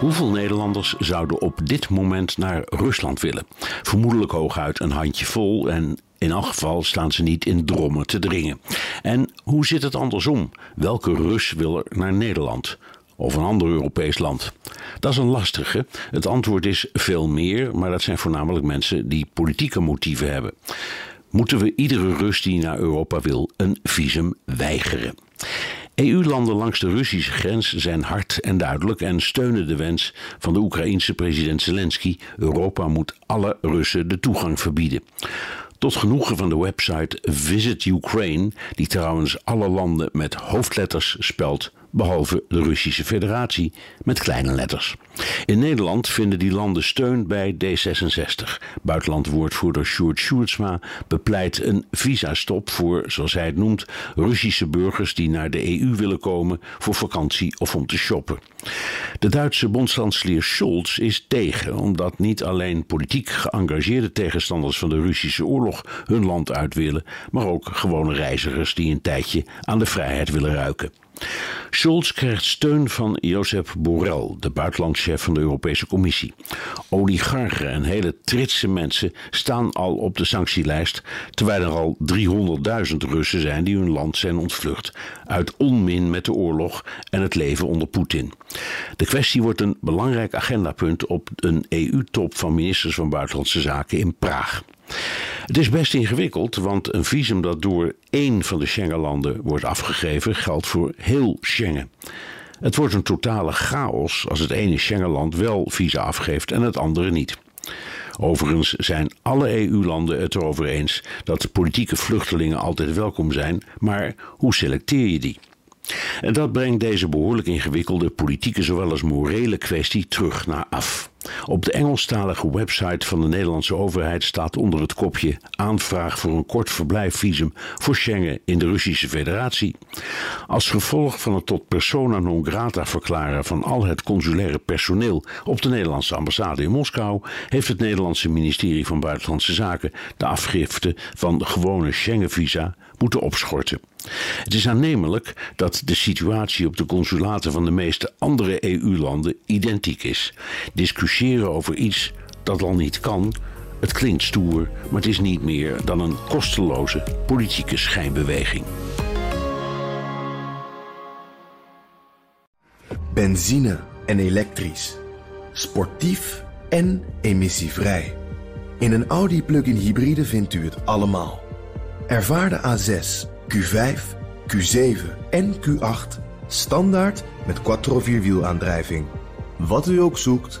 Hoeveel Nederlanders zouden op dit moment naar Rusland willen? Vermoedelijk hooguit een handje vol en in elk geval staan ze niet in drommen te dringen. En hoe zit het andersom? Welke Rus wil er naar Nederland? Of een ander Europees land? Dat is een lastige. Het antwoord is veel meer, maar dat zijn voornamelijk mensen die politieke motieven hebben. Moeten we iedere Rus die naar Europa wil een visum weigeren? EU-landen langs de Russische grens zijn hard en duidelijk en steunen de wens van de Oekraïense president Zelensky: Europa moet alle Russen de toegang verbieden. Tot genoegen van de website Visit Ukraine, die trouwens alle landen met hoofdletters spelt, behalve de Russische Federatie met kleine letters. In Nederland vinden die landen steun bij D66. Buitenlandwoordvoerder Sjoerd Sjoerdsma bepleit een visastop voor, zoals hij het noemt, Russische burgers die naar de EU willen komen voor vakantie of om te shoppen. De Duitse bondskanselier Scholz is tegen, omdat niet alleen politiek geëngageerde tegenstanders van de Russische oorlog hun land uit willen, maar ook gewone reizigers die een tijdje aan de vrijheid willen ruiken. Scholz krijgt steun van Josep Borrell, de buitenlandchef van de Europese Commissie. Oligarchen en hele tritse mensen staan al op de sanctielijst, terwijl er al 300.000 Russen zijn die hun land zijn ontvlucht uit onmin met de oorlog en het leven onder Poetin. De kwestie wordt een belangrijk agendapunt op een EU-top van ministers van Buitenlandse Zaken in Praag. Het is best ingewikkeld, want een visum dat door één van de Schengenlanden wordt afgegeven geldt voor heel Schengen. Het wordt een totale chaos als het ene Schengenland wel visa afgeeft en het andere niet. Overigens zijn alle EU-landen het erover eens dat politieke vluchtelingen altijd welkom zijn, maar hoe selecteer je die? En dat brengt deze behoorlijk ingewikkelde politieke zowel als morele kwestie terug naar af. Op de Engelstalige website van de Nederlandse overheid staat onder het kopje aanvraag voor een kort verblijfvisum voor Schengen in de Russische Federatie. Als gevolg van het tot persona non grata verklaren van al het consulaire personeel op de Nederlandse ambassade in Moskou, heeft het Nederlandse ministerie van Buitenlandse Zaken de afgifte van gewone Schengenvisa moeten opschorten. Het is aannemelijk dat de situatie op de consulaten van de meeste andere EU-landen identiek is. Over iets dat al niet kan, het klinkt stoer, maar het is niet meer dan een kosteloze politieke schijnbeweging. Benzine en elektrisch. Sportief en emissievrij. In een Audi plug-in hybride vindt u het allemaal. Ervaar de A6, Q5, Q7 en Q8 standaard met quattro vierwielaandrijving. Wat u ook zoekt,